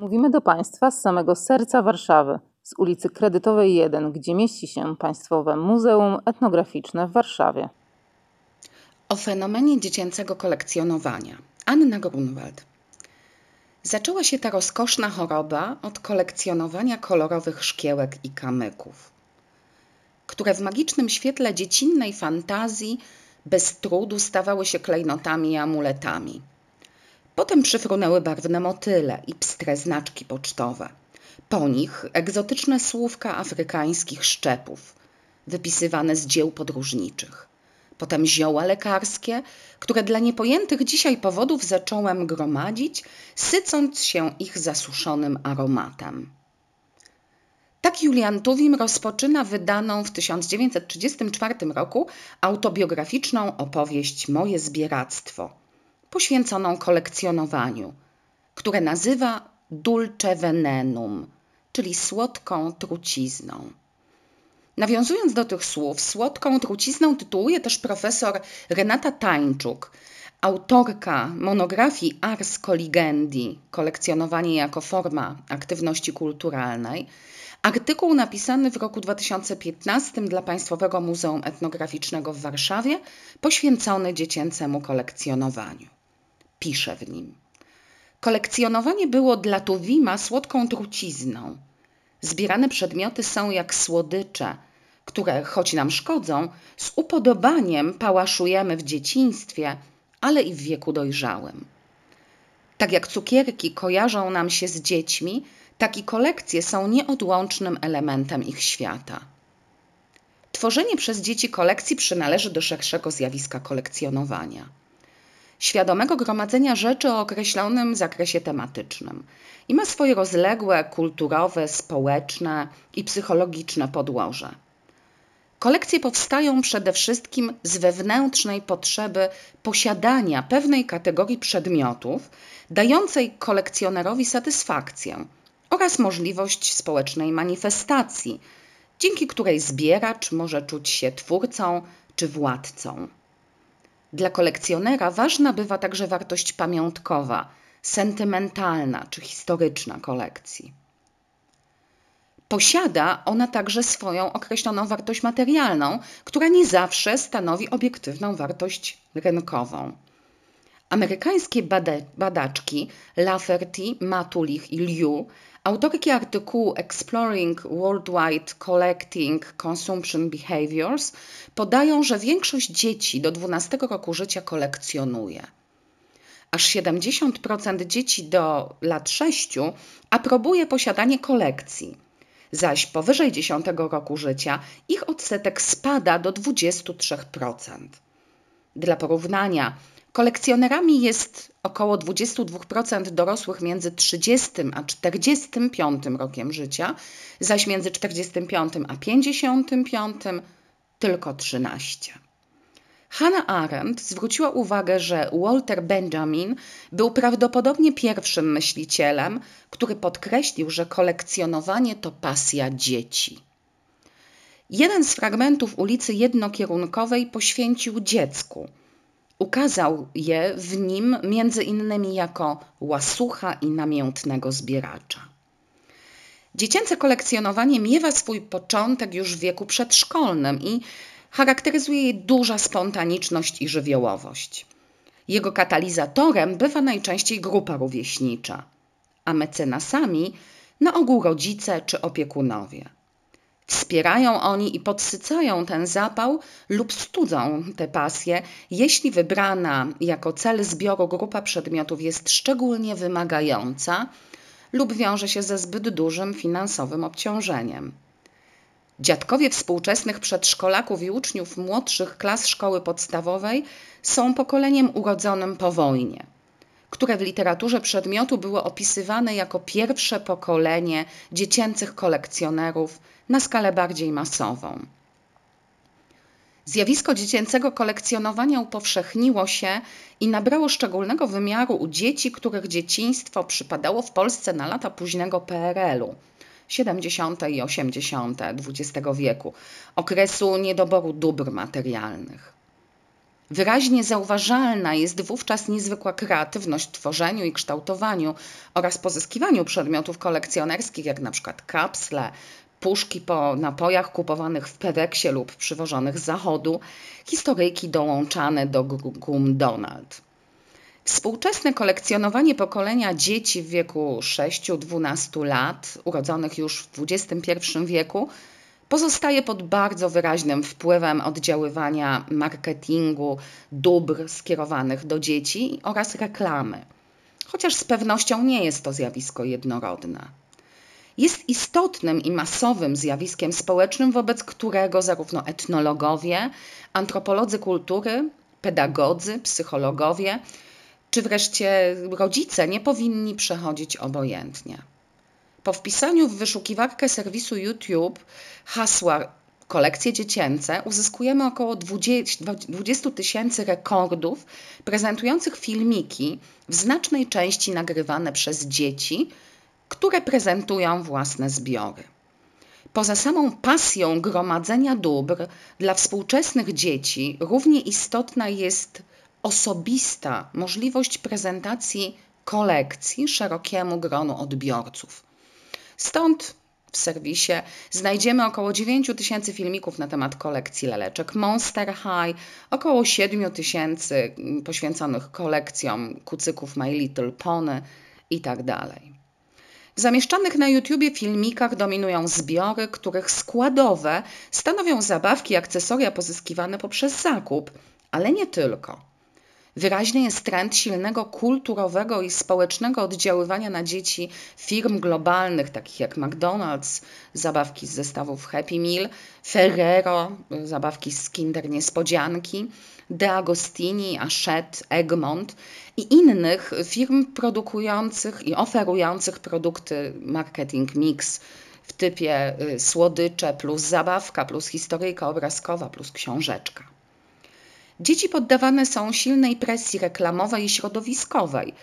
Mówimy do Państwa z samego serca Warszawy, z ulicy Kredytowej 1, gdzie mieści się Państwowe Muzeum Etnograficzne w Warszawie. O fenomenie dziecięcego kolekcjonowania. Anna Grunwald. Zaczęła się ta rozkoszna choroba od kolekcjonowania kolorowych szkiełek i kamyków, które w magicznym świetle dziecinnej fantazji bez trudu stawały się klejnotami i amuletami. Potem przyfrunęły barwne motyle i pstre znaczki pocztowe. Po nich egzotyczne słówka afrykańskich szczepów, wypisywane z dzieł podróżniczych. Potem zioła lekarskie, które dla niepojętych dzisiaj powodów zacząłem gromadzić, sycąc się ich zasuszonym aromatem. Tak Julian Tuwim rozpoczyna wydaną w 1934 roku autobiograficzną opowieść Moje zbieractwo – poświęconą kolekcjonowaniu, które nazywa dulce venenum, czyli słodką trucizną. Nawiązując do tych słów, słodką trucizną tytułuje też profesor Renata Tańczuk, autorka monografii Ars Coligendi, kolekcjonowanie jako forma aktywności kulturalnej, artykuł napisany w roku 2015 dla Państwowego Muzeum Etnograficznego w Warszawie, poświęcony dziecięcemu kolekcjonowaniu pisze w nim. Kolekcjonowanie było dla Tuwima słodką trucizną. Zbierane przedmioty są jak słodycze, które, choć nam szkodzą, z upodobaniem pałaszujemy w dzieciństwie, ale i w wieku dojrzałym. Tak jak cukierki kojarzą nam się z dziećmi, tak i kolekcje są nieodłącznym elementem ich świata. Tworzenie przez dzieci kolekcji przynależy do szerszego zjawiska kolekcjonowania świadomego gromadzenia rzeczy o określonym zakresie tematycznym i ma swoje rozległe kulturowe, społeczne i psychologiczne podłoże. Kolekcje powstają przede wszystkim z wewnętrznej potrzeby posiadania pewnej kategorii przedmiotów, dającej kolekcjonerowi satysfakcję oraz możliwość społecznej manifestacji, dzięki której zbieracz może czuć się twórcą czy władcą. Dla kolekcjonera ważna bywa także wartość pamiątkowa, sentymentalna czy historyczna kolekcji. Posiada ona także swoją określoną wartość materialną, która nie zawsze stanowi obiektywną wartość rynkową. Amerykańskie badaczki Lafferty, Matulich i Liu Autorki artykułu Exploring Worldwide Collecting Consumption Behaviors podają, że większość dzieci do 12 roku życia kolekcjonuje. Aż 70% dzieci do lat 6 aprobuje posiadanie kolekcji, zaś powyżej 10 roku życia ich odsetek spada do 23%. Dla porównania, Kolekcjonerami jest około 22% dorosłych między 30 a 45 rokiem życia, zaś między 45 a 55 tylko 13. Hannah Arendt zwróciła uwagę, że Walter Benjamin był prawdopodobnie pierwszym myślicielem, który podkreślił, że kolekcjonowanie to pasja dzieci. Jeden z fragmentów ulicy Jednokierunkowej poświęcił dziecku – Ukazał je w nim między innymi jako łasucha i namiętnego zbieracza. Dziecięce kolekcjonowanie miewa swój początek już w wieku przedszkolnym i charakteryzuje je duża spontaniczność i żywiołowość. Jego katalizatorem bywa najczęściej grupa rówieśnicza, a mecenasami na ogół rodzice czy opiekunowie. Wspierają oni i podsycają ten zapał lub studzą tę pasję, jeśli wybrana jako cel zbioru grupa przedmiotów jest szczególnie wymagająca lub wiąże się ze zbyt dużym finansowym obciążeniem. Dziadkowie współczesnych przedszkolaków i uczniów młodszych klas szkoły podstawowej są pokoleniem urodzonym po wojnie które w literaturze przedmiotu było opisywane jako pierwsze pokolenie dziecięcych kolekcjonerów na skalę bardziej masową. Zjawisko dziecięcego kolekcjonowania upowszechniło się i nabrało szczególnego wymiaru u dzieci, których dzieciństwo przypadało w Polsce na lata późnego PRL-u. 70. i 80. XX wieku, okresu niedoboru dóbr materialnych. Wyraźnie zauważalna jest wówczas niezwykła kreatywność w tworzeniu i kształtowaniu oraz pozyskiwaniu przedmiotów kolekcjonerskich, jak na przykład kapsle, puszki po napojach kupowanych w Peweksie lub przywożonych z zachodu, historyjki dołączane do gum Donald. Współczesne kolekcjonowanie pokolenia dzieci w wieku 6-12 lat, urodzonych już w XXI wieku, pozostaje pod bardzo wyraźnym wpływem oddziaływania marketingu, dóbr skierowanych do dzieci oraz reklamy. Chociaż z pewnością nie jest to zjawisko jednorodne. Jest istotnym i masowym zjawiskiem społecznym, wobec którego zarówno etnologowie, antropolodzy kultury, pedagodzy, psychologowie, czy wreszcie rodzice nie powinni przechodzić obojętnie. Po wpisaniu w wyszukiwarkę serwisu YouTube hasła kolekcje dziecięce uzyskujemy około 20 tysięcy rekordów prezentujących filmiki, w znacznej części nagrywane przez dzieci, które prezentują własne zbiory. Poza samą pasją gromadzenia dóbr dla współczesnych dzieci, równie istotna jest osobista możliwość prezentacji kolekcji szerokiemu gronu odbiorców. Stąd w serwisie znajdziemy około 9 tysięcy filmików na temat kolekcji laleczek Monster High, około 7 tysięcy poświęconych kolekcjom kucyków My Little Pony itd. Tak w zamieszczanych na YouTubie filmikach dominują zbiory, których składowe stanowią zabawki i akcesoria pozyskiwane poprzez zakup, ale nie tylko. Wyraźny jest trend silnego kulturowego i społecznego oddziaływania na dzieci firm globalnych, takich jak McDonald's, zabawki z zestawów Happy Meal, Ferrero, zabawki z Kinder Niespodzianki, De Agostini, Hachette, Egmont i innych firm produkujących i oferujących produkty marketing mix w typie y, słodycze plus zabawka plus historyjka obrazkowa plus książeczka. Dzieci poddawane są silnej presji reklamowej i środowiskowej,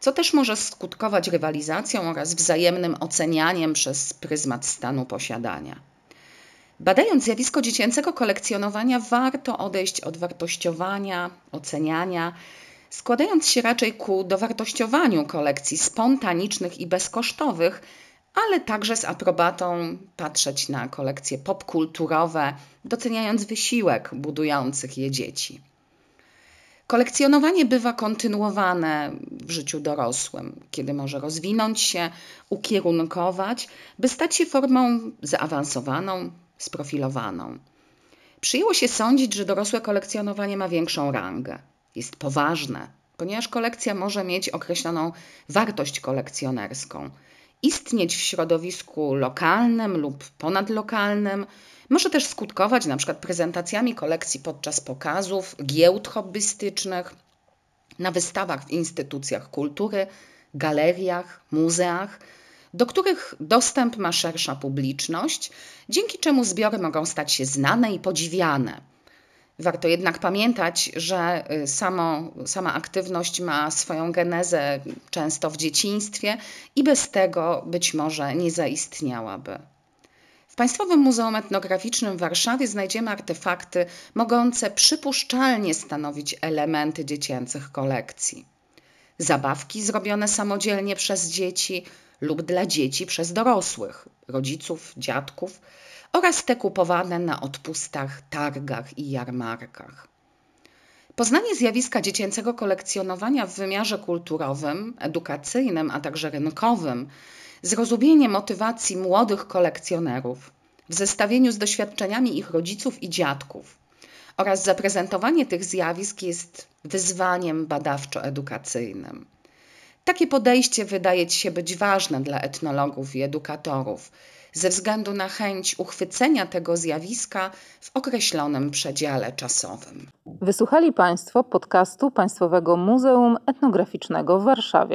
co też może skutkować rywalizacją oraz wzajemnym ocenianiem przez pryzmat stanu posiadania. Badając zjawisko dziecięcego kolekcjonowania, warto odejść od wartościowania, oceniania, składając się raczej ku dowartościowaniu kolekcji spontanicznych i bezkosztowych, ale także z aprobatą patrzeć na kolekcje popkulturowe, doceniając wysiłek budujących je dzieci. Kolekcjonowanie bywa kontynuowane w życiu dorosłym, kiedy może rozwinąć się, ukierunkować, by stać się formą zaawansowaną, sprofilowaną. Przyjęło się sądzić, że dorosłe kolekcjonowanie ma większą rangę. Jest poważne, ponieważ kolekcja może mieć określoną wartość kolekcjonerską, istnieć w środowisku lokalnym lub ponadlokalnym, może też skutkować np. prezentacjami kolekcji podczas pokazów, giełd hobbystycznych, na wystawach w instytucjach kultury, galeriach, muzeach, do których dostęp ma szersza publiczność, dzięki czemu zbiory mogą stać się znane i podziwiane. Warto jednak pamiętać, że y, samo, sama aktywność ma swoją genezę często w dzieciństwie i bez tego być może nie zaistniałaby. W Państwowym Muzeum Etnograficznym w Warszawie znajdziemy artefakty mogące przypuszczalnie stanowić elementy dziecięcych kolekcji. Zabawki zrobione samodzielnie przez dzieci lub dla dzieci przez dorosłych, rodziców, dziadków oraz te kupowane na odpustach, targach i jarmarkach. Poznanie zjawiska dziecięcego kolekcjonowania w wymiarze kulturowym, edukacyjnym, a także rynkowym, zrozumienie motywacji młodych kolekcjonerów w zestawieniu z doświadczeniami ich rodziców i dziadków oraz zaprezentowanie tych zjawisk jest wyzwaniem badawczo-edukacyjnym. Takie podejście wydaje ci się być ważne dla etnologów i edukatorów, ze względu na chęć uchwycenia tego zjawiska w określonym przedziale czasowym. Wysłuchali Państwo podcastu Państwowego Muzeum Etnograficznego w Warszawie.